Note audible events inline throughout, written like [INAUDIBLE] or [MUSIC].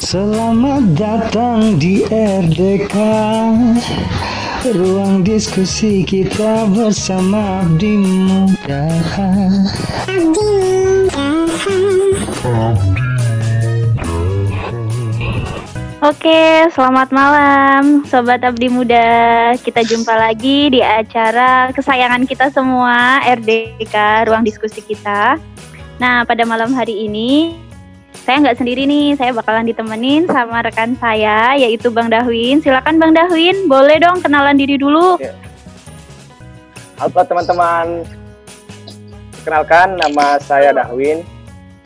Selamat datang di RDK Ruang diskusi kita bersama Abdi Muda Oke, selamat malam Sobat Abdi Muda. Kita jumpa lagi di acara kesayangan kita semua RDK, ruang diskusi kita. Nah, pada malam hari ini saya nggak sendiri nih, saya bakalan ditemenin sama rekan saya yaitu Bang Dahwin. Silakan Bang Dahwin, boleh dong kenalan diri dulu. Ya. Halo teman-teman, perkenalkan nama saya Dahwin.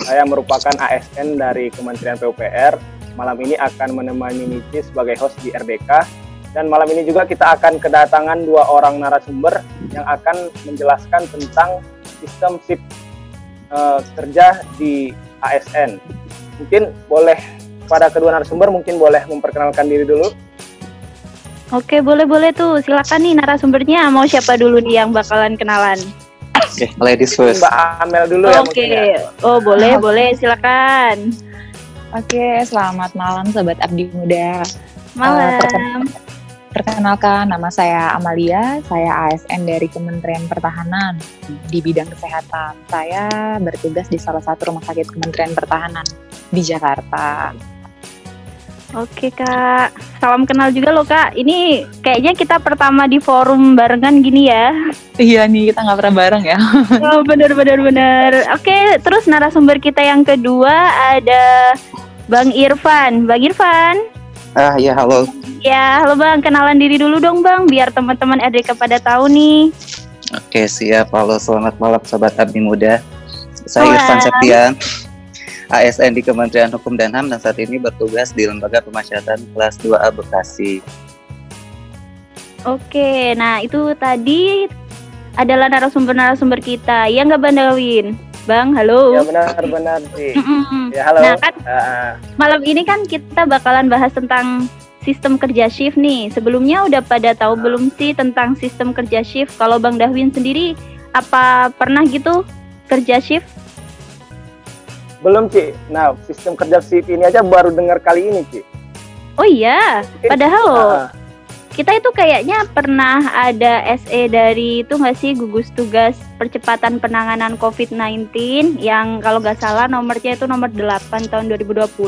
Saya merupakan ASN dari Kementerian PUPR malam ini akan menemani Mici sebagai host di RDK dan malam ini juga kita akan kedatangan dua orang narasumber yang akan menjelaskan tentang sistem SIP uh, kerja di ASN. Mungkin boleh pada kedua narasumber mungkin boleh memperkenalkan diri dulu. Oke, boleh-boleh tuh. Silakan nih narasumbernya mau siapa dulu nih yang bakalan kenalan? Oke, okay, ladies first. Mbak Amel dulu ya Oke. Okay. Oh, boleh, boleh. Silakan. Oke, selamat malam Sobat Abdi Muda. Malam. Uh, perkenalkan, nama saya Amalia, saya ASN dari Kementerian Pertahanan di bidang kesehatan. Saya bertugas di salah satu rumah sakit Kementerian Pertahanan di Jakarta. Oke kak, salam kenal juga loh kak. Ini kayaknya kita pertama di forum barengan gini ya. Iya nih, kita nggak pernah bareng ya. [LAUGHS] Oh bener bener bener. Oke, terus narasumber kita yang kedua ada Bang Irfan. Bang Irfan. Ah ya halo. Ya halo Bang, kenalan diri dulu dong Bang, biar teman-teman RDK pada tahu nih. Oke siap, halo selamat malam Sobat Abdi Muda. Saya Irfan Septian ASN di Kementerian Hukum dan HAM dan saat ini bertugas di Lembaga Pemasyarakatan kelas 2A Bekasi. Oke, nah itu tadi adalah narasumber-narasumber kita. Ya nggak Bang Dawin? Bang, halo. Ya benar-benar sih. Ya halo. Nah kan uh. malam ini kan kita bakalan bahas tentang sistem kerja shift nih. Sebelumnya udah pada tahu uh. belum sih tentang sistem kerja shift? Kalau Bang Dawin sendiri apa pernah gitu kerja shift? Belum, Ci. Nah, sistem kerja shift ini aja baru dengar kali ini, Ci. Oh iya, padahal loh. Uh, kita itu kayaknya pernah ada SE dari itu nggak sih gugus tugas percepatan penanganan COVID-19 yang kalau nggak salah nomornya itu nomor 8 tahun 2020.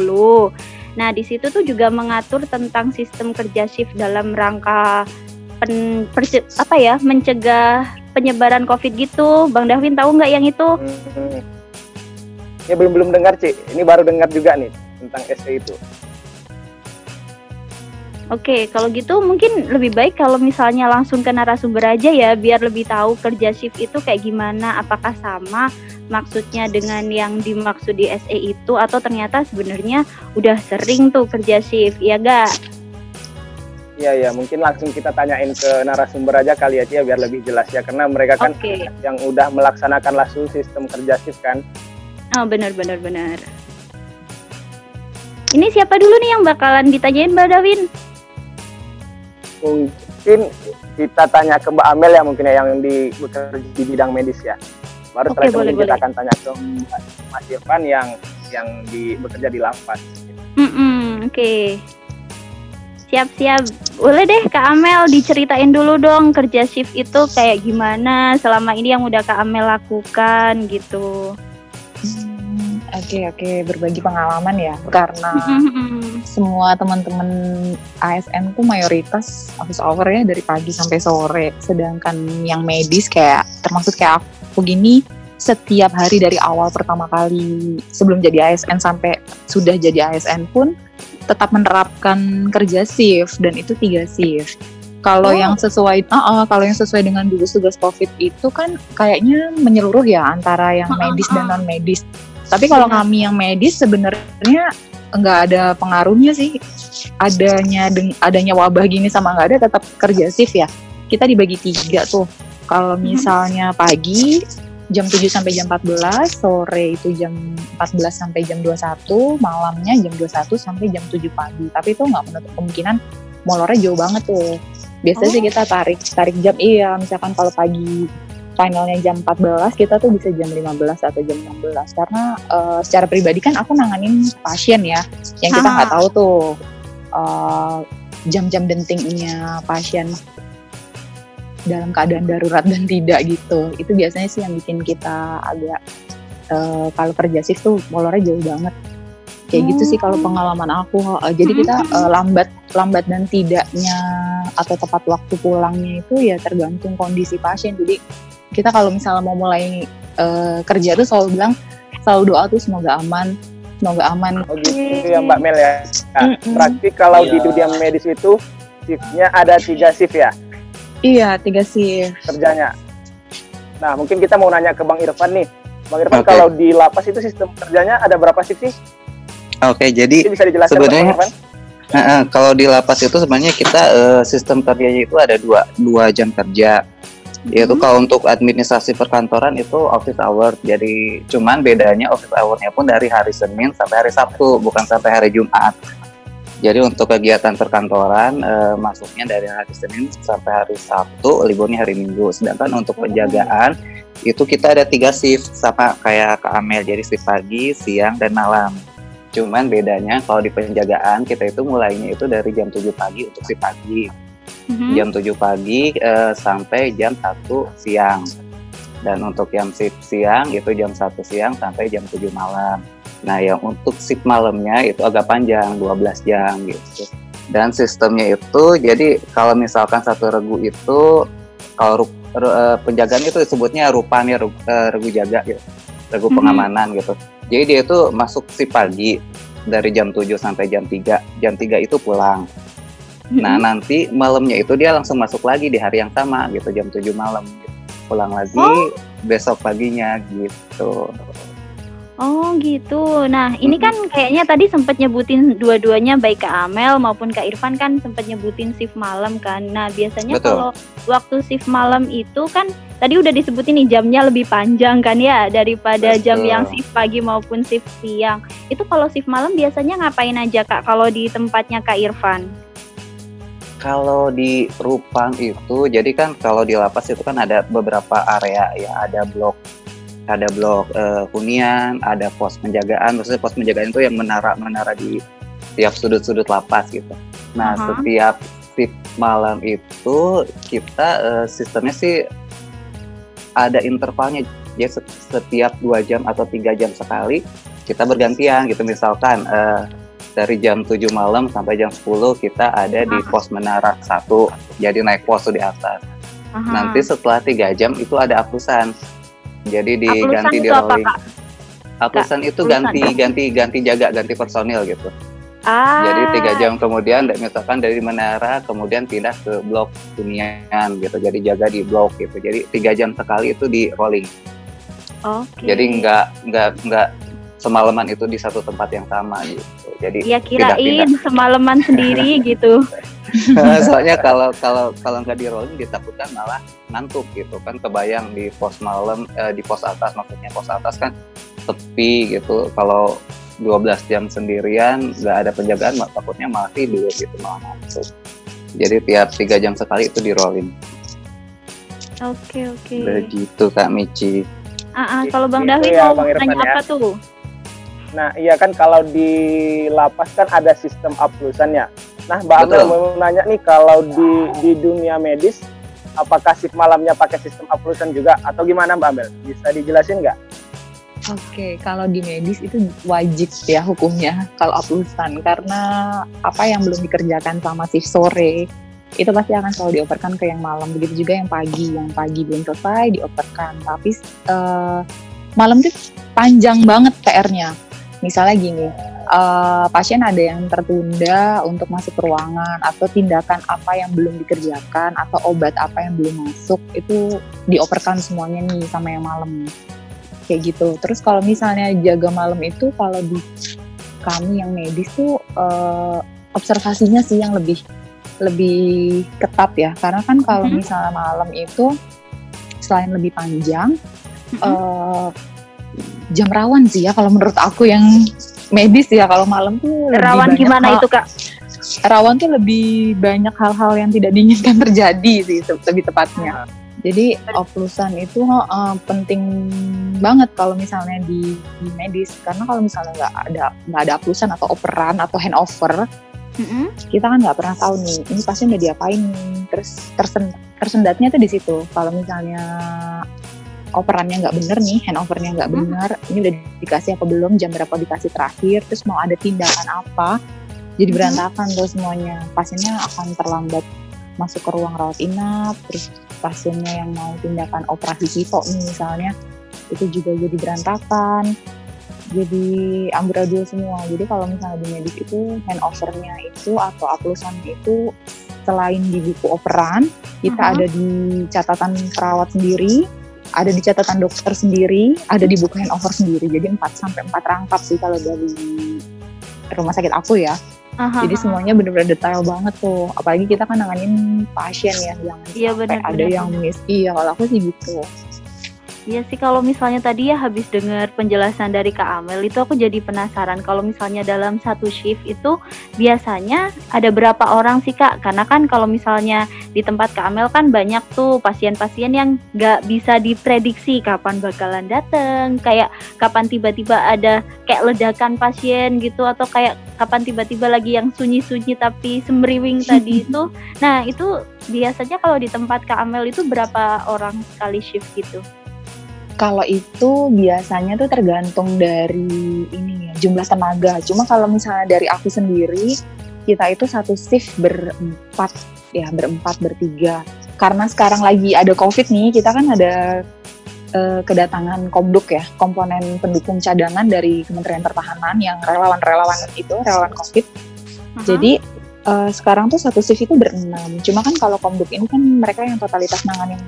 Nah, di situ tuh juga mengatur tentang sistem kerja shift dalam rangka pen, perce, apa ya, mencegah penyebaran COVID gitu. Bang Davin tahu nggak yang itu? Hmm, Ya belum belum dengar Ci. Ini baru dengar juga nih tentang SE itu. Oke, kalau gitu mungkin lebih baik kalau misalnya langsung ke narasumber aja ya, biar lebih tahu kerja shift itu kayak gimana, apakah sama maksudnya dengan yang dimaksud di SE itu, atau ternyata sebenarnya udah sering tuh kerja shift, ya gak? Iya ya, mungkin langsung kita tanyain ke narasumber aja kali aja ya biar lebih jelas ya, karena mereka kan okay. yang udah melaksanakan langsung sistem kerja shift kan. Oh benar benar benar. Ini siapa dulu nih yang bakalan ditanyain Mbak Dawin? Mungkin kita tanya ke Mbak Amel ya mungkin ya yang di bekerja di bidang medis ya. Baru okay, setelah itu kita akan tanya ke Mas Irfan yang yang di bekerja di lapas. Mm -mm, Oke. Okay. Siap-siap. Boleh deh Kak Amel diceritain dulu dong kerja shift itu kayak gimana selama ini yang udah Kak Amel lakukan gitu. Oke okay, oke okay. berbagi pengalaman ya karena [LAUGHS] semua teman-teman ASN tuh mayoritas office hour ya dari pagi sampai sore sedangkan yang medis kayak termasuk kayak aku gini setiap hari dari awal pertama kali sebelum jadi ASN sampai sudah jadi ASN pun tetap menerapkan kerja shift dan itu tiga shift kalau oh. yang sesuai uh, uh, kalau yang sesuai dengan gugus tugas covid itu kan kayaknya menyeluruh ya antara yang medis dan non medis tapi kalau kami yang medis sebenarnya nggak ada pengaruhnya sih. Adanya adanya wabah gini sama nggak ada tetap kerja shift ya. Kita dibagi tiga tuh. Kalau mhm. misalnya pagi jam 7 sampai jam 14, sore itu jam 14 sampai jam 21, malamnya jam 21 sampai jam 7 pagi. Tapi itu nggak menutup kemungkinan molornya jauh banget tuh. Biasanya oh. sih kita tarik tarik jam iya, misalkan kalau pagi finalnya jam 14 kita tuh bisa jam 15 atau jam 16 karena uh, secara pribadi kan aku nanganin pasien ya yang kita nggak tahu tuh uh, jam-jam dentingnya pasien dalam keadaan darurat dan tidak gitu. Itu biasanya sih yang bikin kita agak uh, kalau kerja shift tuh molornya jauh banget. Kayak hmm. gitu sih kalau hmm. pengalaman aku uh, jadi kita uh, lambat lambat dan tidaknya atau tepat waktu pulangnya itu ya tergantung kondisi pasien. Jadi kita kalau misalnya mau mulai uh, kerja tuh selalu bilang selalu doa tuh semoga aman semoga aman. Oh gitu. Ya Mbak Mel ya. Nah, mm -mm. berarti kalau yeah. di iya. dunia medis itu shiftnya ada tiga shift ya? Iya tiga shift. Kerjanya. Nah mungkin kita mau nanya ke Bang Irfan nih. Bang Irfan okay. kalau di lapas itu sistem kerjanya ada berapa shift sih? Oke, okay, jadi bisa dijelaskan sebenarnya uh, uh, kalau di lapas itu sebenarnya kita uh, sistem kerjanya itu ada dua dua jam kerja yaitu hmm. kalau untuk administrasi perkantoran itu office hour. Jadi cuman bedanya office hournya pun dari hari Senin sampai hari Sabtu bukan sampai hari Jumat. Jadi untuk kegiatan perkantoran eh, masuknya dari hari Senin sampai hari Sabtu liburnya hari Minggu. Sedangkan untuk penjagaan itu kita ada tiga shift sama kayak ke Amel. Jadi shift pagi siang dan malam. Cuman bedanya kalau di penjagaan kita itu mulainya itu dari jam 7 pagi untuk shift pagi hmm jam 7 pagi uh, sampai jam 1 siang. Dan untuk yang shift siang itu jam 1 siang sampai jam 7 malam. Nah, yang untuk shift malamnya itu agak panjang, 12 jam gitu. Dan sistemnya itu jadi kalau misalkan satu regu itu kalau uh, penjagaan itu disebutnya rupanya regu, uh, regu jaga gitu. Regu mm-hmm. pengamanan gitu. Jadi dia itu masuk shift pagi dari jam 7 sampai jam 3. Jam 3 itu pulang Nah nanti malamnya itu dia langsung masuk lagi di hari yang sama gitu jam 7 malam gitu. pulang lagi oh. besok paginya gitu. Oh gitu. Nah ini kan kayaknya tadi sempat nyebutin dua-duanya baik Kak Amel maupun Kak Irfan kan sempat nyebutin shift malam kan. Nah biasanya kalau waktu shift malam itu kan tadi udah disebutin nih jamnya lebih panjang kan ya daripada Betul. jam yang shift pagi maupun shift siang. Itu kalau shift malam biasanya ngapain aja Kak kalau di tempatnya Kak Irfan? Kalau di Rupang itu, jadi kan kalau di lapas itu kan ada beberapa area ya, ada blok ada blok uh, hunian, ada pos penjagaan. Maksudnya pos penjagaan itu yang menara-menara di tiap sudut-sudut lapas gitu. Nah, uh-huh. setiap tip malam itu kita uh, sistemnya sih ada intervalnya. Jadi setiap dua jam atau tiga jam sekali kita bergantian gitu. Misalkan uh, dari jam 7 malam sampai jam 10 kita ada di pos menara satu jadi naik pos di atas. Aha. nanti setelah tiga jam itu ada apusan jadi diganti di rolling apusan itu ganti ganti ganti jaga ganti personil gitu. Ah. jadi tiga jam kemudian misalkan dari menara kemudian pindah ke blok hunian gitu. Jadi jaga di blok gitu. Jadi tiga jam sekali itu di rolling. Okay. Jadi nggak nggak nggak semalaman itu di satu tempat yang sama gitu. Jadi ya kirain semalaman sendiri [LAUGHS] gitu. Soalnya kalau kalau kalau nggak di rolling ditakutkan malah ngantuk gitu kan kebayang di pos malam eh, di pos atas maksudnya pos atas kan sepi gitu. Kalau 12 jam sendirian nggak ada penjagaan takutnya malah tidur gitu malah ngantuk. Jadi tiap tiga jam sekali itu di rolling. Oke oke. Begitu Kak Michi. Ah, ah kalau Bang Dawi ya, mau tanya ya. apa tuh? Nah, iya kan kalau di lapas kan ada sistem aplusan ya. Nah, Mbak Amel mau nanya nih kalau di di dunia medis apakah shift malamnya pakai sistem aplusan juga? Atau gimana Mbak Amel? Bisa dijelasin nggak? Oke, kalau di medis itu wajib ya hukumnya kalau aplusan karena apa yang belum dikerjakan sama shift sore itu pasti akan selalu dioperkan ke yang malam. Begitu juga yang pagi. Yang pagi belum selesai dioperkan. Tapi uh, malam itu panjang banget PR-nya misalnya gini uh, pasien ada yang tertunda untuk masuk ke ruangan atau tindakan apa yang belum dikerjakan atau obat apa yang belum masuk itu dioperkan semuanya nih sama yang malam kayak gitu terus kalau misalnya jaga malam itu kalau di kami yang medis tuh uh, observasinya sih yang lebih lebih ketat ya karena kan kalau mm-hmm. misalnya malam itu selain lebih panjang mm-hmm. uh, jam rawan sih ya kalau menurut aku yang medis ya kalau malam tuh rawan gimana hal, itu kak? Rawan tuh lebih banyak hal-hal yang tidak diinginkan [LAUGHS] terjadi sih lebih tepatnya. Jadi oplusan itu uh, penting banget kalau misalnya di, di medis karena kalau misalnya nggak ada nggak ada oplusan atau operan atau handover, mm-hmm. kita kan nggak pernah tahu nih ini pasien udah diapain nih. Terus tersen, tersendatnya tuh di situ. Kalau misalnya operannya nggak bener nih, handovernya nggak mm-hmm. bener, ini udah dikasih apa belum, jam berapa dikasih terakhir, terus mau ada tindakan apa, jadi mm-hmm. berantakan tuh semuanya. Pasiennya akan terlambat masuk ke ruang rawat inap, terus pasiennya yang mau tindakan operasi sito nih misalnya, itu juga jadi berantakan, jadi amburadul semua. Jadi kalau misalnya di medis itu handovernya itu atau aplusannya itu selain di buku operan, kita uh -huh. ada di catatan perawat sendiri, ada di catatan dokter sendiri, ada di buku handover sendiri. Jadi 4 sampai 4 rangkap sih kalau dari rumah sakit aku ya. Aha. Jadi semuanya benar-benar detail banget tuh. Apalagi kita kan nanganin pasien ya, yang iya, sampai bener, ada bener. yang miss. Iya, kalau aku sih gitu. Iya sih kalau misalnya tadi ya habis dengar penjelasan dari Kak Amel itu aku jadi penasaran kalau misalnya dalam satu shift itu biasanya ada berapa orang sih Kak? Karena kan kalau misalnya di tempat Kak Amel kan banyak tuh pasien-pasien yang nggak bisa diprediksi kapan bakalan datang, kayak kapan tiba-tiba ada kayak ledakan pasien gitu atau kayak kapan tiba-tiba lagi yang sunyi-sunyi tapi semriwing tadi [LAUGHS] itu. Nah itu biasanya kalau di tempat Kak Amel itu berapa orang sekali shift gitu? Kalau itu biasanya tuh tergantung dari ini ya, jumlah tenaga. Cuma kalau misalnya dari aku sendiri, kita itu satu shift berempat ya, berempat bertiga. Karena sekarang lagi ada COVID nih, kita kan ada uh, kedatangan komduk ya, komponen pendukung cadangan dari Kementerian Pertahanan yang relawan-relawan itu, relawan COVID. Uh-huh. Jadi uh, sekarang tuh satu shift itu berenam. Cuma kan kalau komduk ini kan mereka yang totalitas nanganin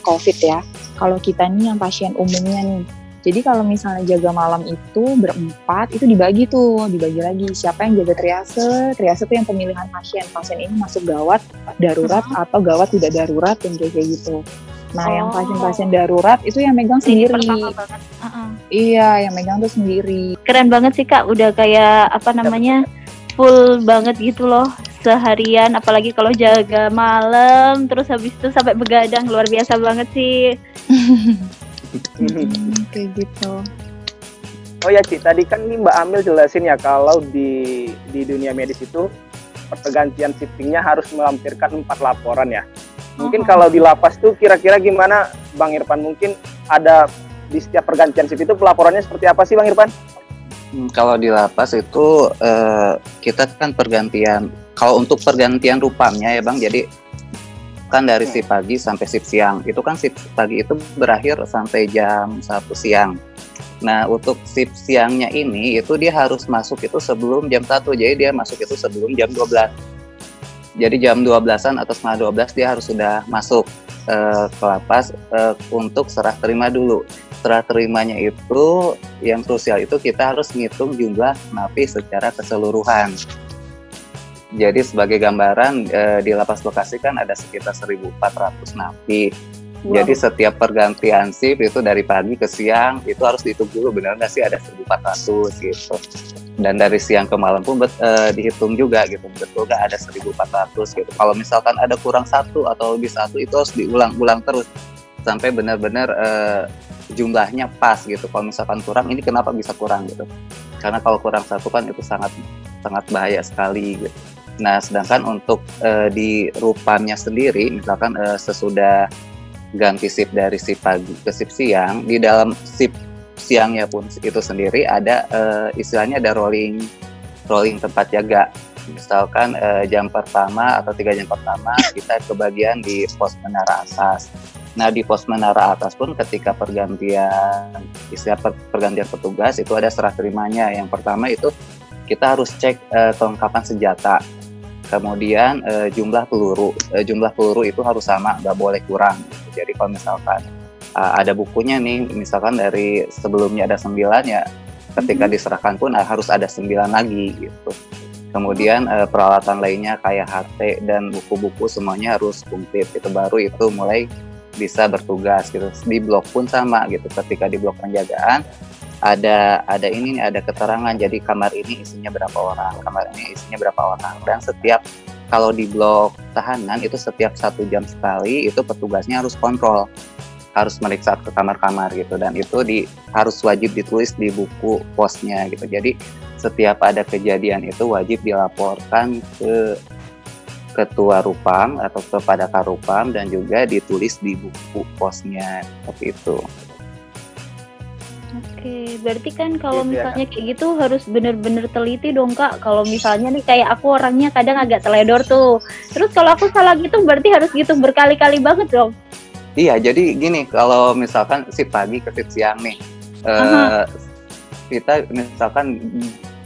COVID ya. Kalau kita nih yang pasien umumnya nih. Jadi kalau misalnya jaga malam itu berempat, itu dibagi tuh, dibagi lagi. Siapa yang jaga triase? Triase itu yang pemilihan pasien. Pasien ini masuk gawat, darurat, uh -huh. atau gawat tidak darurat, yang kayak gitu. Nah, oh. yang pasien-pasien darurat itu yang megang sendiri. Uh -uh. Iya, yang megang tuh sendiri. Keren banget sih kak, udah kayak apa namanya full banget gitu loh seharian apalagi kalau jaga malam terus habis itu sampai begadang luar biasa banget sih hmm, [LAUGHS] kayak gitu oh ya Ci tadi kan Mbak Amil jelasin ya kalau di di dunia medis itu pergantian shiftingnya harus melampirkan empat laporan ya mungkin uh-huh. kalau di lapas tuh kira-kira gimana Bang Irfan mungkin ada di setiap pergantian shift itu pelaporannya seperti apa sih Bang Irfan? Hmm, kalau di lapas itu uh, kita kan pergantian kalau untuk pergantian rupamnya ya bang, jadi kan dari si pagi sampai sip siang. Itu kan sip pagi itu berakhir sampai jam satu siang. Nah untuk sip siangnya ini itu dia harus masuk itu sebelum jam satu, jadi dia masuk itu sebelum jam 12 jadi jam 12-an atau setengah 12 dia harus sudah masuk uh, ke lapas uh, untuk serah terima dulu. Serah terimanya itu yang krusial itu kita harus ngitung jumlah napi secara keseluruhan. Jadi sebagai gambaran eh, di lapas lokasi kan ada sekitar 1.400 napi. Wow. Jadi setiap pergantian shift itu dari pagi ke siang itu harus dihitung dulu benar nggak sih ada 1.400 gitu. Dan dari siang ke malam pun bet, eh, dihitung juga gitu betul nggak ada 1.400 gitu. Kalau misalkan ada kurang satu atau lebih satu itu harus diulang-ulang terus sampai benar-benar eh, jumlahnya pas gitu. Kalau misalkan kurang ini kenapa bisa kurang gitu? Karena kalau kurang satu kan itu sangat sangat bahaya sekali gitu. Nah, sedangkan untuk uh, di rupanya sendiri, misalkan uh, sesudah ganti sip dari sip pagi ke sip siang, di dalam sip siangnya pun itu sendiri ada uh, istilahnya ada rolling rolling tempat jaga. Misalkan jam pertama atau tiga jam pertama kita kebagian di pos menara atas. Nah di pos menara atas pun ketika pergantian istilah pergantian petugas itu ada serah terimanya. Yang pertama itu kita harus cek uh, kelengkapan senjata kemudian uh, jumlah peluru uh, jumlah peluru itu harus sama nggak boleh kurang jadi kalau misalkan ada bukunya nih misalkan dari sebelumnya ada sembilan ya ketika mm-hmm. diserahkan pun harus ada sembilan lagi gitu kemudian peralatan lainnya kayak HT dan buku-buku semuanya harus komplit itu baru itu mulai bisa bertugas gitu. Di blok pun sama gitu. Ketika di blok penjagaan ada ada ini ada keterangan. Jadi kamar ini isinya berapa orang kamar ini isinya berapa orang. Dan setiap kalau di blok tahanan itu setiap satu jam sekali itu petugasnya harus kontrol. Harus meriksa ke kamar-kamar gitu. Dan itu di harus wajib ditulis di buku posnya gitu. Jadi setiap ada kejadian itu wajib dilaporkan ke ketua rupam atau kepada karupam dan juga ditulis di buku posnya seperti itu. Oke, berarti kan kalau gitu misalnya ya, kayak gitu harus bener-bener teliti dong kak. Kalau misalnya nih kayak aku orangnya kadang agak teledor tuh. Terus kalau aku salah gitu berarti harus gitu berkali-kali banget dong. Iya, jadi gini kalau misalkan si pagi ke si siang nih, uh, kita misalkan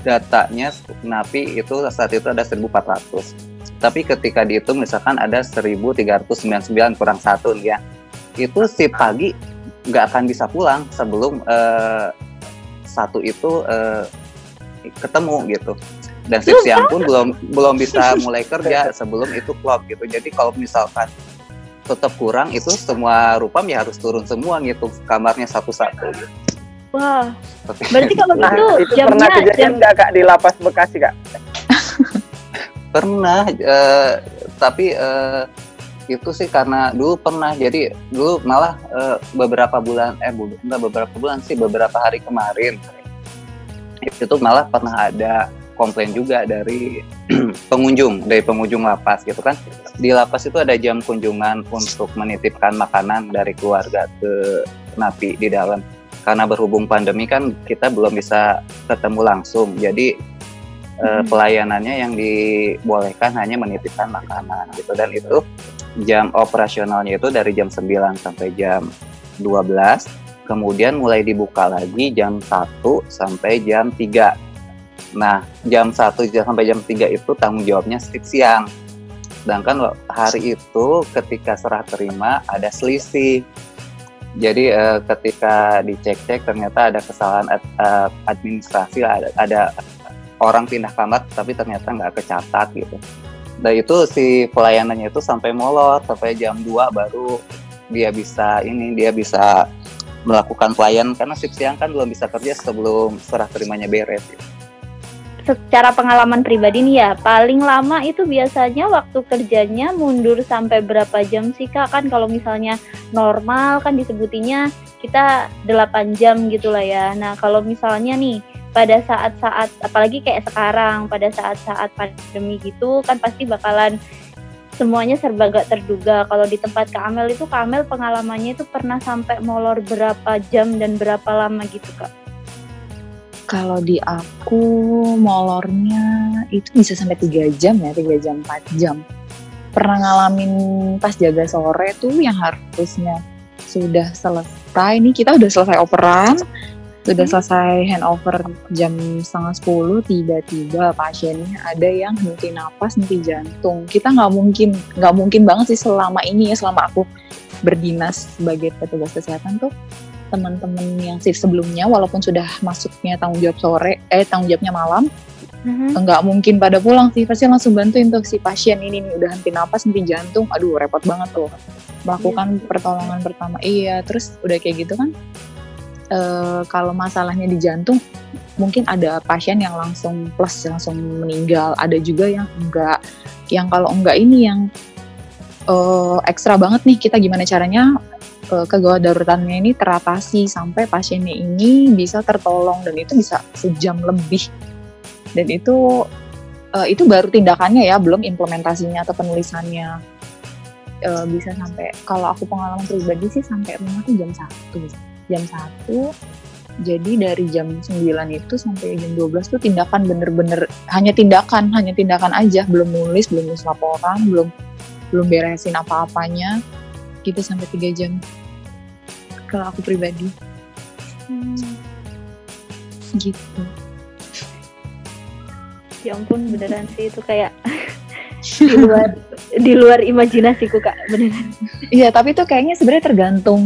datanya napi itu saat itu ada 1400. Tapi ketika dihitung misalkan ada 1399 kurang satu nih ya, itu si pagi nggak akan bisa pulang sebelum uh, satu itu uh, ketemu gitu. Dan shift siang pun belum belum bisa [LAUGHS] mulai kerja sebelum itu clock gitu. Jadi kalau misalkan tetap kurang itu semua rupam ya harus turun semua gitu kamarnya satu-satu. Gitu. Wah, berarti kalau nah, gitu itu jamnya pernah kejadian nggak kak di lapas Bekasi kak? Pernah, uh, tapi uh, itu sih karena dulu pernah. Jadi dulu malah uh, beberapa bulan eh enggak beberapa bulan sih beberapa hari kemarin itu malah pernah ada komplain juga dari [CLEARS THROAT] pengunjung dari pengunjung lapas gitu kan. Di lapas itu ada jam kunjungan untuk menitipkan makanan dari keluarga ke napi di dalam. Karena berhubung pandemi kan kita belum bisa ketemu langsung. Jadi hmm. pelayanannya yang dibolehkan hanya menitipkan makanan gitu. Dan itu jam operasionalnya itu dari jam 9 sampai jam 12 kemudian mulai dibuka lagi jam 1 sampai jam 3 nah jam 1 sampai jam 3 itu tanggung jawabnya shift siang. Sedangkan hari itu ketika serah terima ada selisih. Jadi uh, ketika dicek-cek ternyata ada kesalahan ad, uh, administrasi ada, ada orang pindah kamar tapi ternyata nggak kecatat gitu dan itu si pelayanannya itu sampai molor sampai jam 2 baru dia bisa ini dia bisa melakukan pelayan karena shift siang kan belum bisa kerja sebelum serah terimanya beres gitu. Secara pengalaman pribadi nih ya, paling lama itu biasanya waktu kerjanya mundur sampai berapa jam sih Kak? Kan kalau misalnya normal kan disebutinya kita 8 jam gitu lah ya. Nah, kalau misalnya nih pada saat-saat apalagi kayak sekarang pada saat-saat pandemi gitu kan pasti bakalan semuanya serba gak terduga. Kalau di tempat Kak Amel itu Kak Amel pengalamannya itu pernah sampai molor berapa jam dan berapa lama gitu Kak? Kalau di aku molornya itu bisa sampai 3 jam ya, 3 jam 4 jam. Pernah ngalamin pas jaga sore tuh yang harusnya sudah selesai nih kita udah selesai operan sudah selesai handover jam setengah sepuluh tiba-tiba pasiennya ada yang henti napas henti jantung. Kita nggak mungkin nggak mungkin banget sih selama ini ya selama aku berdinas sebagai petugas kesehatan tuh teman-teman yang shift sebelumnya walaupun sudah masuknya tanggung jawab sore eh tanggung jawabnya malam mm-hmm. nggak mungkin pada pulang sih. Pasti langsung bantuin tuh si pasien ini nih udah henti napas henti jantung. Aduh repot banget tuh. Melakukan yeah. pertolongan pertama. Iya terus udah kayak gitu kan uh, kalau masalahnya di jantung mungkin ada pasien yang langsung plus langsung meninggal. Ada juga yang enggak. Yang kalau enggak ini yang uh, ekstra banget nih kita gimana caranya uh, kegawat daruratnya ini teratasi sampai pasiennya ini bisa tertolong dan itu bisa sejam lebih. Dan itu uh, itu baru tindakannya ya belum implementasinya atau penulisannya. Bisa sampai kalau aku pengalaman pribadi sih sampai rumah tuh jam satu jam 1 jadi dari jam 9 itu sampai jam 12 tuh tindakan bener-bener hanya tindakan, hanya tindakan aja, belum nulis, belum nulis laporan, belum belum beresin apa-apanya. Gitu sampai 3 jam. Kalau aku pribadi. Hmm. Gitu. Ya ampun beneran sih itu kayak [LAUGHS] di [LAUGHS] luar di luar imajinasiku kak beneran. Iya tapi itu kayaknya sebenarnya tergantung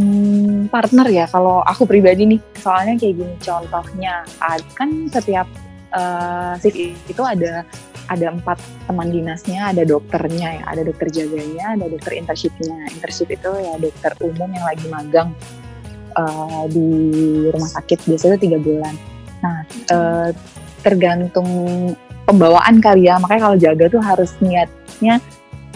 partner ya kalau aku pribadi nih. Soalnya kayak gini contohnya kan setiap uh, itu ada ada empat teman dinasnya ada dokternya ya ada dokter jaganya ada dokter internshipnya. Internship itu ya dokter umum yang lagi magang uh, di rumah sakit biasanya tiga bulan. Nah uh, tergantung pembawaan kali ya. Makanya kalau jaga tuh harus niatnya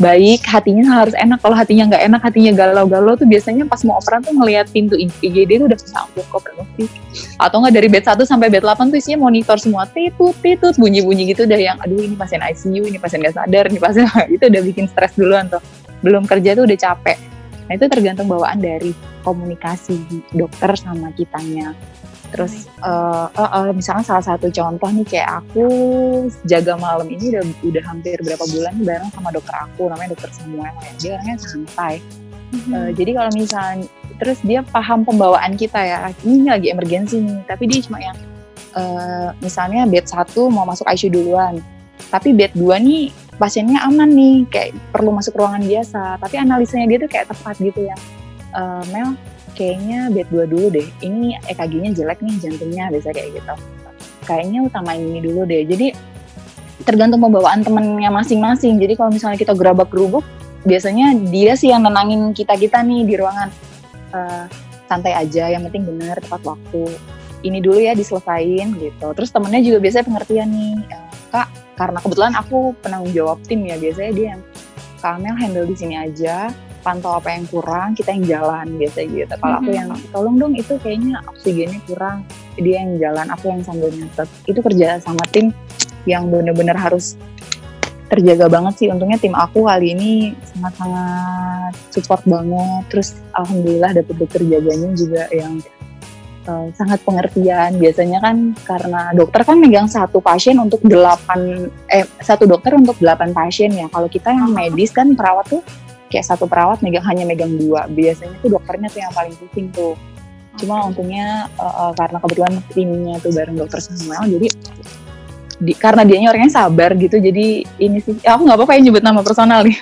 baik hatinya harus enak. Kalau hatinya nggak enak hatinya galau-galau tuh biasanya pas mau operan tuh ngelihat pintu IGD tuh udah kesampuk kok sih atau nggak dari bed 1 sampai bed 8 tuh isinya monitor semua. Titut titut bunyi-bunyi gitu udah yang aduh ini pasien ICU ini pasien nggak sadar ini pasien [LAUGHS] itu udah bikin stres duluan tuh. Belum kerja tuh udah capek. Nah itu tergantung bawaan dari komunikasi dokter sama kitanya Terus uh, uh, uh, misalnya salah satu contoh nih kayak aku jaga malam ini udah udah hampir berapa bulan bareng sama dokter aku namanya dokter Samuel ya. Dia orangnya santai. Mm-hmm. Uh, jadi kalau misalnya terus dia paham pembawaan kita ya. Ini lagi emergensi nih, tapi dia cuma yang uh, misalnya bed satu mau masuk ICU duluan. Tapi bed 2 nih pasiennya aman nih, kayak perlu masuk ruangan biasa. Tapi analisanya dia tuh kayak tepat gitu ya. Uh, Mel, kayaknya bed 2 dulu deh. Ini EKG-nya jelek nih jantungnya, biasa kayak gitu. Kayaknya utamain ini dulu deh. Jadi tergantung pembawaan temennya masing-masing. Jadi kalau misalnya kita gerabak-gerubuk, biasanya dia sih yang nenangin kita-kita nih di ruangan. Uh, santai aja, yang penting benar tepat waktu. Ini dulu ya diselesain gitu. Terus temennya juga biasanya pengertian nih, uh, kak karena kebetulan aku penanggung jawab tim ya biasanya dia yang Kak Amel handle di sini aja pantau apa yang kurang kita yang jalan biasa gitu. Kalau aku yang tolong dong itu kayaknya oksigennya kurang. Dia yang jalan aku yang sambil nyatet. Itu kerja sama tim yang benar-benar harus terjaga banget sih. Untungnya tim aku kali ini sangat-sangat support banget. Terus alhamdulillah dapet dokter jaganya juga yang uh, sangat pengertian. Biasanya kan karena dokter kan megang satu pasien untuk delapan eh satu dokter untuk delapan pasien ya. Kalau kita yang medis kan perawat tuh kayak satu perawat megang hanya megang dua. Biasanya tuh dokternya tuh yang paling pusing tuh. Cuma untungnya uh, uh, karena kebetulan timnya tuh bareng dokter Samuel jadi di, karena dia orangnya sabar gitu jadi ini sih ya aku nggak apa-apa ya nyebut nama personal nih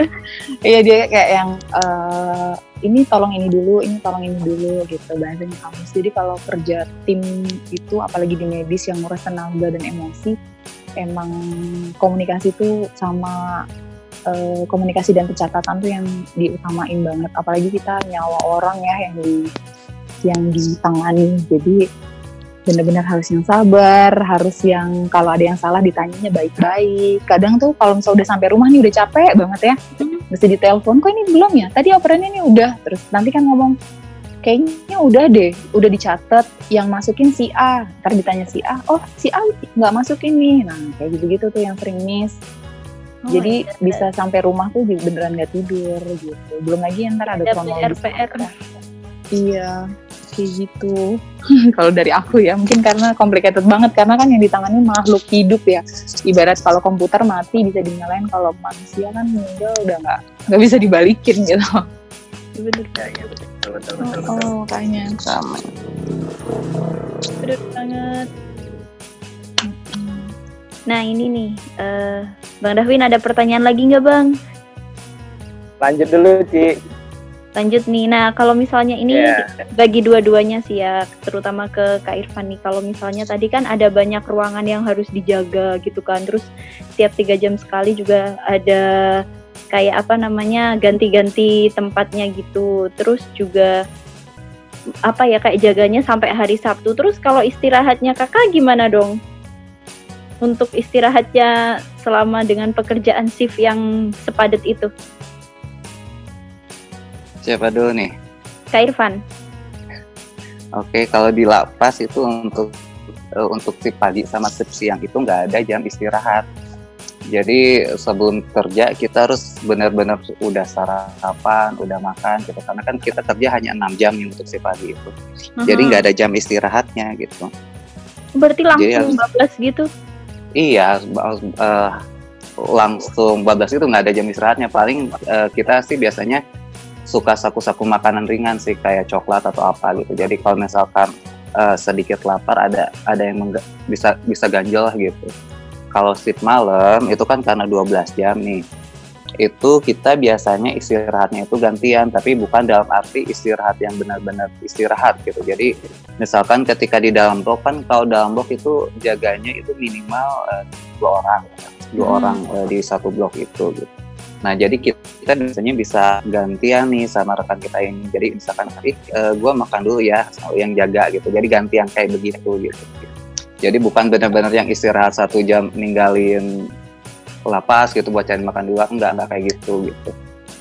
[LAUGHS] iya dia kayak yang uh, ini tolong ini dulu ini tolong ini dulu gitu bahasanya kamus jadi kalau kerja tim itu apalagi di medis yang nguras tenaga dan emosi emang komunikasi itu sama uh, komunikasi dan pencatatan tuh yang diutamain banget. Apalagi kita nyawa orang ya yang di yang ditangani. Jadi benar-benar harus yang sabar harus yang kalau ada yang salah ditanyanya baik-baik. Kadang tuh kalau misalnya udah sampai rumah nih udah capek banget ya. Hmm. mesti ditelepon kok ini belum ya? Tadi operannya ini udah. Terus nanti kan ngomong kayaknya udah deh udah dicatat yang masukin si A. Ntar ditanya si A oh si A nggak masukin nih. Nah kayak gitu-gitu tuh yang sering miss Oh, Jadi iya, bisa sampai rumah tuh beneran gak tidur gitu. Belum lagi ntar ada kronologis. PR, Iya, kayak gitu. [LAUGHS] kalau dari aku ya, mungkin karena complicated banget karena kan yang ditangani makhluk hidup ya. Ibarat kalau komputer mati bisa dinyalain, kalau manusia kan meninggal udah nggak nggak bisa dibalikin gitu. Bener ya, betul betul betul. betul. Oh, kayaknya sama. Bener banget. Nah ini nih, uh, Bang Dahwin ada pertanyaan lagi nggak Bang? Lanjut dulu Ci. Lanjut nih, nah kalau misalnya ini yeah. bagi dua-duanya sih ya, terutama ke Kak Irfan nih, kalau misalnya tadi kan ada banyak ruangan yang harus dijaga gitu kan, terus tiap tiga jam sekali juga ada kayak apa namanya ganti-ganti tempatnya gitu, terus juga apa ya kayak jaganya sampai hari Sabtu, terus kalau istirahatnya kakak gimana dong? Untuk istirahatnya selama dengan pekerjaan shift yang sepadat itu? Siapa dulu nih? Kak Irfan. Oke, kalau di lapas itu untuk uh, untuk shift pagi sama shift siang itu nggak ada jam istirahat. Jadi sebelum kerja kita harus benar-benar udah sarapan, udah makan gitu. Karena kan kita kerja hanya enam jam nih untuk shift pagi itu. Uh-huh. Jadi nggak ada jam istirahatnya gitu. Berarti langsung Jadi 12 gitu? Iya, uh, langsung bablas itu nggak ada jam istirahatnya. Paling uh, kita sih biasanya suka saku-saku makanan ringan sih kayak coklat atau apa gitu. Jadi kalau misalkan uh, sedikit lapar ada ada yang bisa bisa ganjel gitu. Kalau shift malam itu kan karena 12 jam nih itu kita biasanya istirahatnya itu gantian tapi bukan dalam arti istirahat yang benar-benar istirahat gitu. Jadi misalkan ketika di dalam blok kan kalau dalam blok itu jaganya itu minimal uh, dua orang dua hmm. orang uh, di satu blok itu gitu. Nah jadi kita, kita biasanya bisa gantian nih sama rekan kita ini. Jadi misalkan ih uh, gue makan dulu ya yang jaga gitu. Jadi gantian kayak begitu gitu. Jadi bukan benar-benar yang istirahat satu jam ninggalin lapas gitu buat cari makan di luar, enggak, enggak kayak gitu gitu.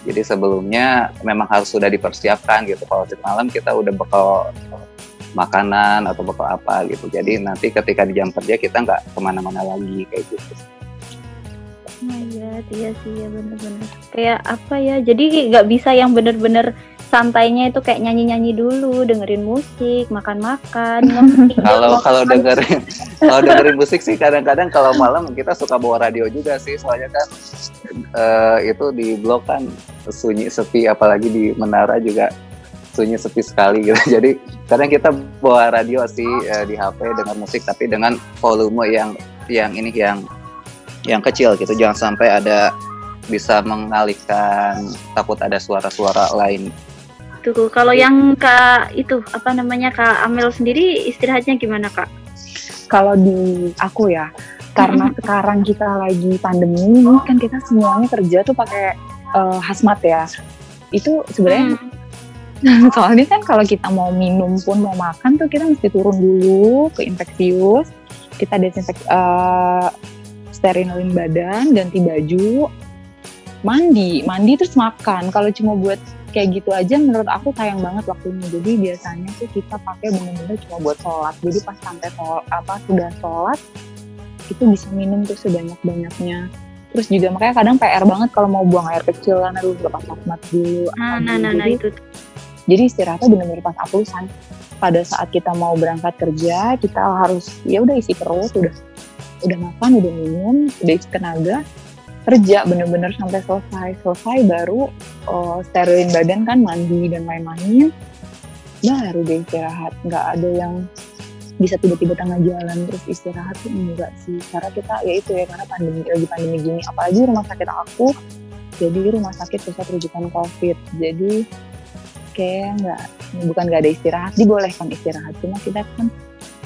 Jadi sebelumnya memang harus sudah dipersiapkan gitu. Kalau di malam kita udah bakal makanan atau bakal apa gitu. Jadi nanti ketika di jam kerja kita nggak ke mana-mana lagi kayak gitu. Oh iya, iya sih ya bener-bener. Kayak apa ya? Jadi nggak bisa yang bener-bener santainya itu kayak nyanyi-nyanyi dulu, dengerin musik, makan-makan. [LAUGHS] kalau kalau dengerin kalau dengerin musik sih kadang-kadang kalau malam kita suka bawa radio juga sih, soalnya kan uh, itu di blok kan sunyi sepi, apalagi di menara juga sunyi sepi sekali gitu. [LAUGHS] Jadi kadang kita bawa radio sih uh, di HP dengan musik, tapi dengan volume yang yang ini yang yang kecil gitu, jangan sampai ada bisa mengalihkan takut ada suara-suara lain Tuh, kalau yang Kak itu apa namanya Kak Amel sendiri istirahatnya gimana Kak? Kalau di aku ya, karena sekarang kita lagi pandemi, kan kita semuanya kerja tuh pakai uh, hazmat ya. Itu sebenarnya hmm. [LAUGHS] soalnya kan kalau kita mau minum pun mau makan tuh kita mesti turun dulu ke infeksius, kita desinfek uh, sterilin badan, ganti baju, mandi, mandi terus makan. Kalau cuma buat kayak gitu aja menurut aku sayang banget waktunya. Jadi biasanya tuh kita pakai bener-bener cuma buat sholat. Jadi pas sampai sholat apa sudah sholat itu bisa minum tuh sebanyak banyaknya terus juga makanya kadang PR banget kalau mau buang air kecil kan harus lepas mat dulu nah, nah, nah, nah, itu jadi istirahatnya bener-bener pas aplusan pada saat kita mau berangkat kerja kita harus ya udah isi perut udah udah makan udah minum udah isi tenaga kerja bener-bener sampai selesai. Selesai baru uh, sterilin badan kan mandi dan lain-lain. Baru deh istirahat. Nggak ada yang bisa tiba-tiba tengah jalan terus istirahat tuh enggak sih. Karena kita ya itu ya karena pandemi lagi pandemi gini. Apalagi rumah sakit aku jadi rumah sakit pusat rujukan covid. Jadi kayak nggak bukan nggak ada istirahat. Dibolehkan istirahat. Cuma kita kan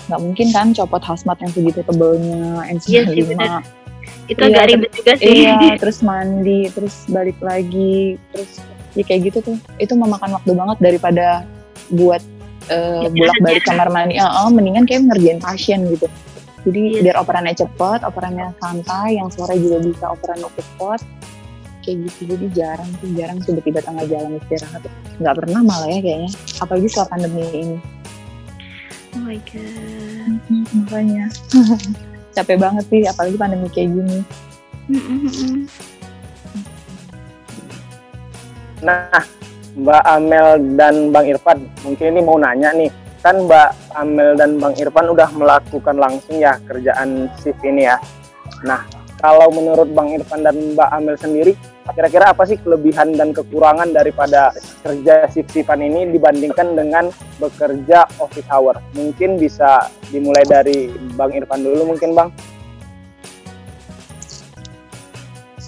nggak mungkin kan copot hazmat yang segitu tebelnya N95 yes, itu iya, agak ribet juga sih. iya [LAUGHS] terus mandi terus balik lagi terus ya kayak gitu tuh. Itu memakan waktu banget daripada buat uh, bolak balik kamar mandi. Uh, uh, mendingan kayak ngerjain pasien gitu. Jadi yes. Iya. biar operannya cepet operannya santai yang sore juga bisa operan cepet. Kayak gitu jadi jarang sih jarang tiba-tiba tengah jalan istirahat. Nggak pernah malah ya kayaknya apalagi setelah pandemi ini. Oh my god. Makanya [LAUGHS] capek banget sih apalagi pandemi kayak gini. Nah Mbak Amel dan Bang Irfan mungkin ini mau nanya nih. Kan Mbak Amel dan Bang Irfan udah melakukan langsung ya kerjaan shift ini ya. Nah kalau menurut Bang Irfan dan Mbak Amel sendiri kira-kira apa sih kelebihan dan kekurangan daripada kerja shift-shiftan ini dibandingkan dengan bekerja office hour? Mungkin bisa dimulai dari Bang Irfan dulu mungkin Bang.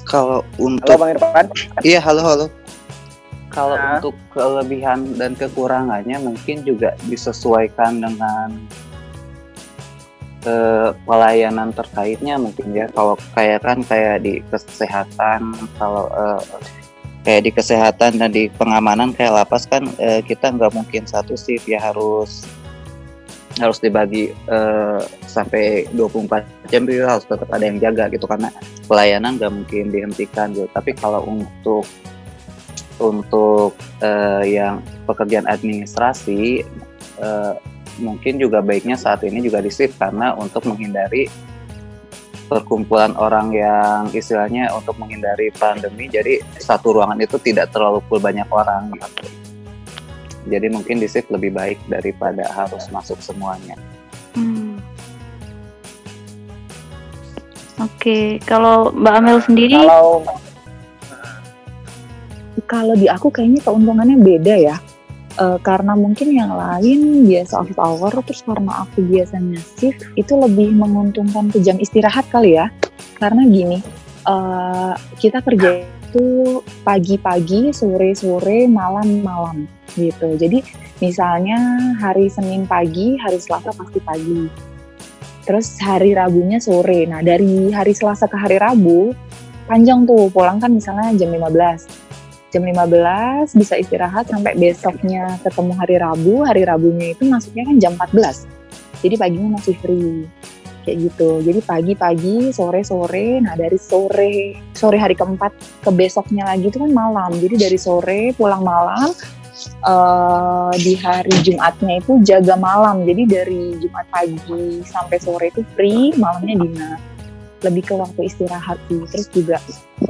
Kalau untuk Halo Bang Irfan. Iya, halo halo. Kalau nah. untuk kelebihan dan kekurangannya mungkin juga disesuaikan dengan ke pelayanan terkaitnya mungkin ya. Kalau kayak kan kayak di kesehatan kalau uh, kayak di kesehatan dan di pengamanan kayak lapas kan uh, kita nggak mungkin satu shift ya harus harus dibagi uh, sampai 24 jam itu harus tetap ada yang jaga gitu. Karena pelayanan nggak mungkin dihentikan gitu. Tapi kalau untuk untuk uh, yang pekerjaan administrasi uh, mungkin juga baiknya saat ini juga di shift karena untuk menghindari perkumpulan orang yang istilahnya untuk menghindari pandemi jadi satu ruangan itu tidak terlalu full banyak orang gitu. Jadi mungkin di shift lebih baik daripada harus masuk semuanya. Hmm. Oke, kalau Mbak Amel sendiri kalau kalau di aku kayaknya keuntungannya beda ya uh, karena mungkin yang lain biasa off hour terus karena aku biasanya shift itu lebih menguntungkan ke jam istirahat kali ya. Karena gini uh, kita kerja itu pagi-pagi sore-sore malam-malam gitu. Jadi misalnya hari Senin pagi hari Selasa pasti pagi. Terus hari Rabunya sore. Nah dari hari Selasa ke hari Rabu panjang tuh. Pulang kan misalnya jam 15 jam 15 bisa istirahat sampai besoknya ketemu hari Rabu hari Rabunya itu masuknya kan jam 14 jadi paginya masih free kayak gitu. Jadi pagi-pagi, sore-sore, nah dari sore sore hari keempat ke besoknya lagi itu kan malam. Jadi dari sore pulang malam uh, di hari Jumatnya itu jaga malam. Jadi dari Jumat pagi sampai sore itu free, malamnya dinas. Lebih ke waktu istirahat sih. Terus juga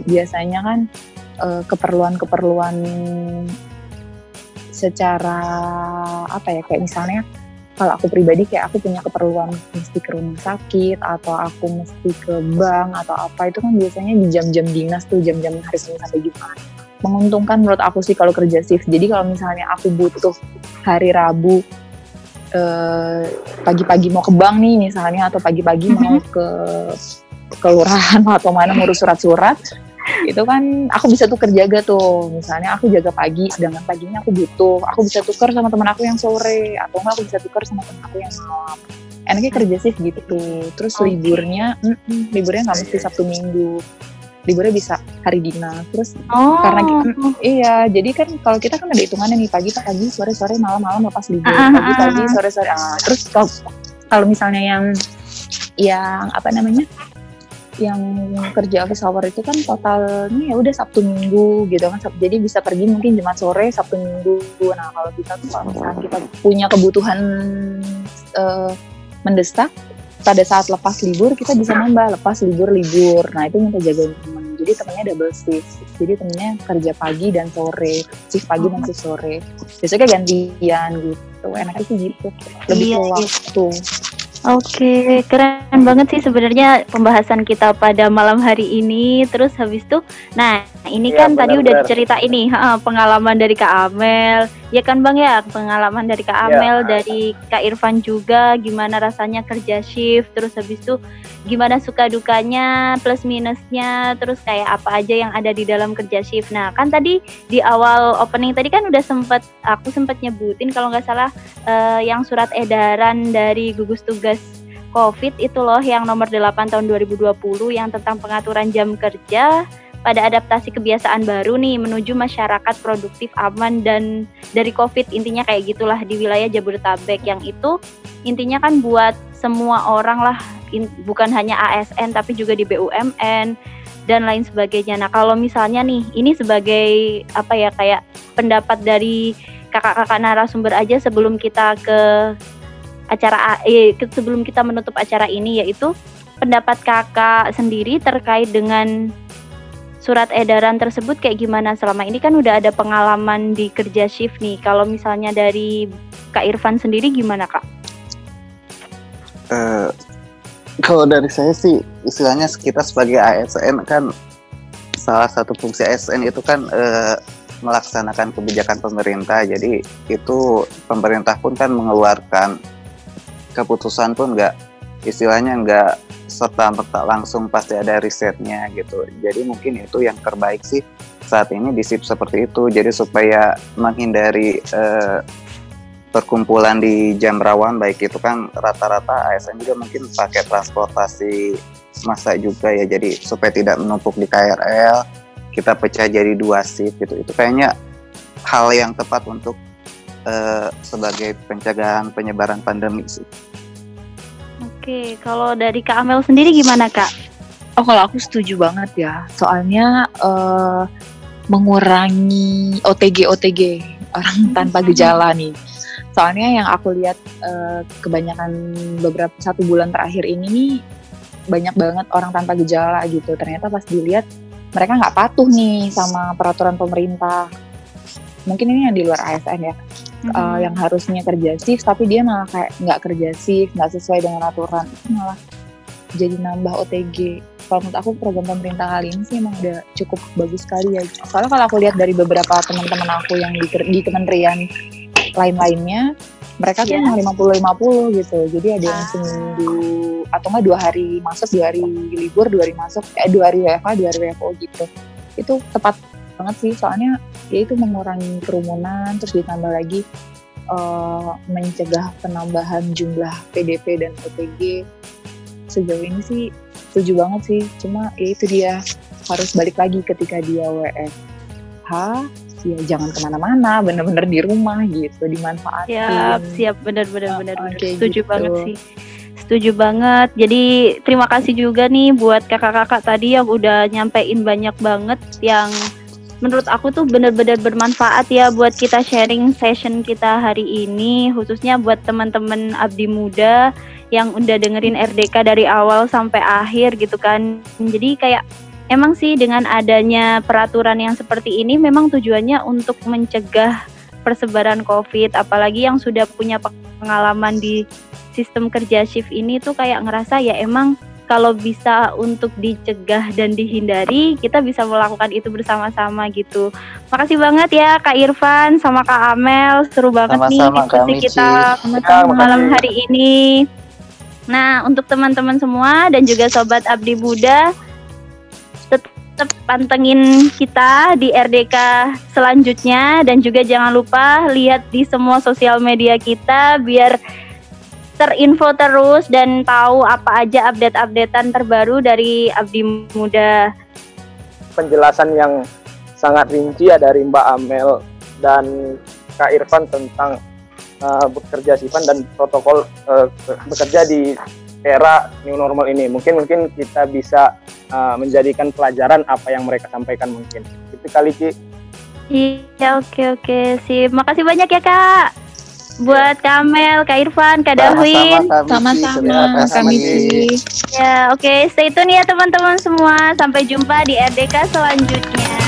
biasanya kan keperluan-keperluan secara apa ya kayak misalnya kalau aku pribadi kayak aku punya keperluan mesti ke rumah sakit atau aku mesti ke bank atau apa itu kan biasanya di jam-jam dinas tuh jam-jam hari Senin sampai Jumat menguntungkan menurut aku sih kalau kerja shift jadi kalau misalnya aku butuh hari Rabu eh, pagi-pagi mau ke bank nih misalnya atau pagi-pagi mau mm-hmm. ke kelurahan [LAUGHS] atau mana ngurus surat-surat itu kan aku bisa tuker jaga tuh. Misalnya aku jaga pagi sedangkan paginya aku butuh. Aku bisa tuker sama teman aku yang sore atau enggak aku bisa tuker sama teman aku yang malam. Enaknya kerja sih gitu terus okay. liburnya mm -mm, liburnya nggak mesti sabtu minggu. Liburnya bisa hari dinas terus oh. karena mm, iya jadi kan kalau kita kan ada hitungannya nih pagi pagi sore sore malam malam lepas libur. Ah, pagi pagi sore sore. Ah, terus kalau misalnya yang yang apa namanya yang kerja office hour itu kan totalnya ya udah Sabtu Minggu gitu kan. Jadi bisa pergi mungkin Jumat sore Sabtu Minggu. Nah kalau kita tuh kalau misalnya kita punya kebutuhan uh, mendesak pada saat lepas libur kita bisa nambah lepas libur libur. Nah itu minta jaga teman. Jadi temennya double shift. Jadi temennya kerja pagi dan sore shift pagi dan shift sore. Biasanya gantian gitu. Enaknya sih gitu. Lebih iya, ke iya. Oke, keren banget sih sebenarnya pembahasan kita pada malam hari ini. Terus habis itu, nah ini ya, kan benar, tadi udah cerita ini pengalaman dari Kak Amel, ya kan Bang ya pengalaman dari Kak iya. Amel, ya. dari Kak Irfan juga, gimana rasanya kerja shift. Terus habis itu gimana suka dukanya, plus minusnya, terus kayak apa aja yang ada di dalam kerja shift. Nah kan tadi di awal opening tadi kan udah sempet aku sempet nyebutin kalau nggak salah uh, yang surat edaran dari gugus tugas COVID itu loh yang nomor 8 tahun 2020 yang tentang pengaturan jam kerja pada adaptasi kebiasaan baru nih menuju masyarakat produktif aman dan dari COVID intinya kayak gitulah di wilayah Jabodetabek yang itu intinya kan buat semua orang lah in, bukan hanya ASN tapi juga di BUMN dan lain sebagainya. Nah kalau misalnya nih ini sebagai apa ya kayak pendapat dari kakak-kakak narasumber aja sebelum kita ke acara eh, sebelum kita menutup acara ini yaitu pendapat kakak sendiri terkait dengan surat edaran tersebut kayak gimana? Selama ini kan udah ada pengalaman di kerja shift nih. Kalau misalnya dari kak Irfan sendiri gimana kak? Uh, kalau dari saya sih istilahnya kita sebagai ASN kan salah satu fungsi ASN itu kan uh, melaksanakan kebijakan pemerintah. Jadi itu pemerintah pun kan mengeluarkan keputusan pun nggak istilahnya nggak serta merta langsung pasti ada risetnya gitu. Jadi mungkin itu yang terbaik sih saat ini di SIP seperti itu. Jadi supaya menghindari eh, perkumpulan di jam rawan baik itu kan rata-rata ASN juga mungkin pakai transportasi masa juga ya. Jadi supaya tidak menumpuk di KRL, kita pecah jadi dua shift gitu. Itu kayaknya hal yang tepat untuk uh, sebagai pencegahan penyebaran pandemi sih. Oke, kalau dari Kak Amel sendiri gimana Kak? Oh kalau aku setuju banget ya, soalnya uh, mengurangi OTG OTG orang hmm. tanpa gejala nih. Soalnya yang aku lihat uh, kebanyakan beberapa satu bulan terakhir ini nih banyak banget orang tanpa gejala gitu. Ternyata pas dilihat mereka nggak patuh nih sama peraturan pemerintah. Mungkin ini yang di luar ASN ya mm-hmm. uh, yang harusnya kerja shift tapi dia malah kayak nggak kerja shift nggak sesuai dengan aturan itu malah jadi nambah OTG kalau menurut aku program pemerintah kali ini sih emang udah cukup bagus sekali ya soalnya kalau aku lihat dari beberapa teman-teman aku yang di, di kementerian lain-lainnya mereka tuh yeah. emang 50-50 gitu jadi ada yang ah. seminggu atau enggak dua hari masuk dua hari libur dua hari masuk eh dua hari WFH dua hari WFO gitu itu tepat banget sih soalnya ya itu mengurangi kerumunan terus ditambah lagi uh, mencegah penambahan jumlah PDP dan OTG sejauh ini sih setuju banget sih cuma ya itu dia harus balik lagi ketika dia WFH ya jangan ke mana-mana bener-bener di rumah gitu dimanfaatkan siap siap bener-bener bener, bener, bener. setuju gitu. banget sih setuju banget. Jadi terima kasih juga nih buat kakak-kakak tadi yang udah nyampein banyak banget yang menurut aku tuh bener-bener bermanfaat ya buat kita sharing session kita hari ini khususnya buat teman-teman abdi muda yang udah dengerin RDK dari awal sampai akhir gitu kan. Jadi kayak emang sih dengan adanya peraturan yang seperti ini memang tujuannya untuk mencegah persebaran COVID, apalagi yang sudah punya pengalaman di sistem kerja shift ini tuh kayak ngerasa ya emang kalau bisa untuk dicegah dan dihindari, kita bisa melakukan itu bersama-sama gitu. Makasih banget ya Kak Irfan sama Kak Amel, seru banget Sama-sama, nih diskusi kita Ya, malam hari ini. Nah, untuk teman-teman semua dan juga sobat Abdi Muda, tetap pantengin kita di RDK selanjutnya dan juga jangan lupa lihat di semua sosial media kita biar terinfo terus dan tahu apa aja update-updatean terbaru dari Abdi Muda. penjelasan yang sangat rinci ya dari Mbak Amel dan Kak Irfan tentang uh, bekerja sifan dan protokol uh, bekerja di era new normal ini. Mungkin mungkin kita bisa uh, menjadikan pelajaran apa yang mereka sampaikan mungkin. Itu kali Ki. Iya, oke oke. Sip. Makasih banyak ya, Kak. Buat Kamel, Kak Irfan, Kak Darwin. Sama-sama, kami sih. Ya, oke. Stay tune ya teman-teman semua. Sampai jumpa di RDK selanjutnya.